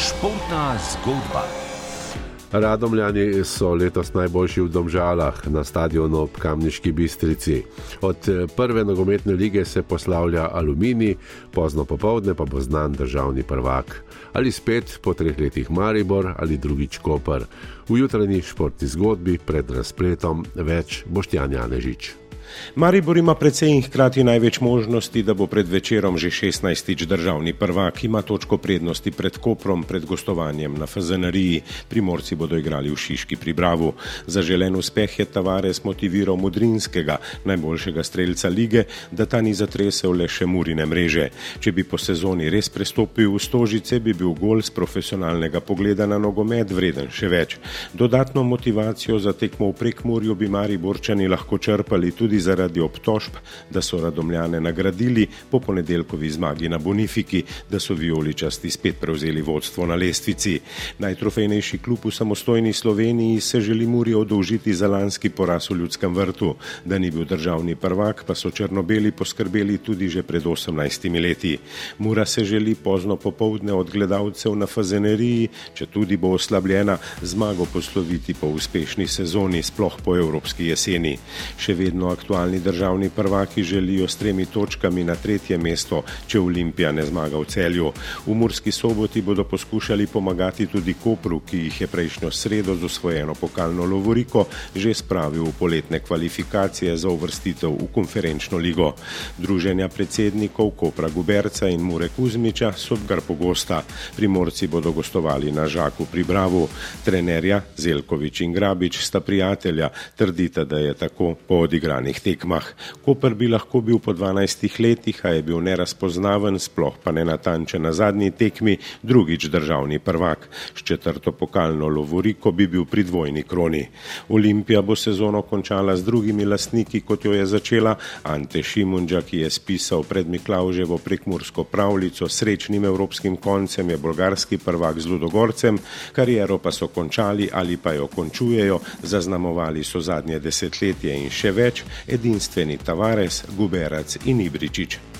Športna zgodba. Radomljani so letos najboljši v Domžalah na stadionu ob Kamniški bistrici. Od eh, prve nogometne lige se poslavlja Alumini, pozno popovdne pa bo znan državni prvak. Ali spet po treh letih Maribor ali drugič Koper. V jutranji športni zgodbi pred razpletom več Boštjan Janežič. Maribor ima precej in hkrati največ možnosti, da bo pred večerom že 16. državni prvak, ima točko prednosti pred Koprom, pred gostovanjem na FZNRiji. Primorci bodo igrali v Šiški pri Bravu. Za želen uspeh je Tavares motiviral Mudrinskega, najboljšega streljca lige, da ta ni zatresel le še murine mreže. Če bi po sezoni res prestopil v stožice, bi bil gol z profesionalnega pogleda na nogomet vreden še več. Dodatno motivacijo za tekmo v prekmurju bi Mariborčani lahko črpali tudi zaradi obtožb, da so radomljane nagradili po ponedeljkovi zmagi na Bonifiki, da so vijoličasti spet prevzeli vodstvo na lestvici. Najtrofejnejši klub v samostojni Sloveniji se želi Muri odolžiti za lanski poraz v ljudskem vrtu. Da ni bil državni prvak, pa so črnobeli poskrbeli tudi že pred 18 leti. Mura se želi pozno popovdne od gledalcev na fazeneriji, če tudi bo oslabljena, zmago posloviti po uspešni sezoni, sploh po evropski jeseni. Še vedno aktualno aktualni državni prvaki želijo s tremi točkami na tretje mesto, če Olimpija ne zmaga v celju. V Murski soboti bodo poskušali pomagati tudi Kopru, ki jih je prejšnjo sredo z osvojeno pokalno Lovoriko že spravil v poletne kvalifikacije za uvrstitev v konferenčno ligo. Druženja predsednikov Kopra Guberca in Mure Kuzmiča so gar pogosta. Primorci bodo gostovali na Žaku pri Bravu. Trenerja Zelkovič in Grabič sta prijatelja, trdita, da je tako po odigranih tekmah. Koper bi lahko bil po 12 letih, a je bil nerazpoznaven, sploh pa ne natančen na zadnji tekmi, drugič državni prvak. S četrto pokalno Lovoriko bi bil pri dvojni kroni. Olimpija bo sezono končala z drugimi lastniki, kot jo je začela. Ante Šimunđa, ki je spisal pred Miklauževo prekmursko pravljico srečnim evropskim koncem, je bolgarski prvak z Ludogorcem, kariero pa so končali ali pa jo končujejo, zaznamovali so zadnje desetletje in še več, jedinstveni Tavares, Guberac i Nibričić.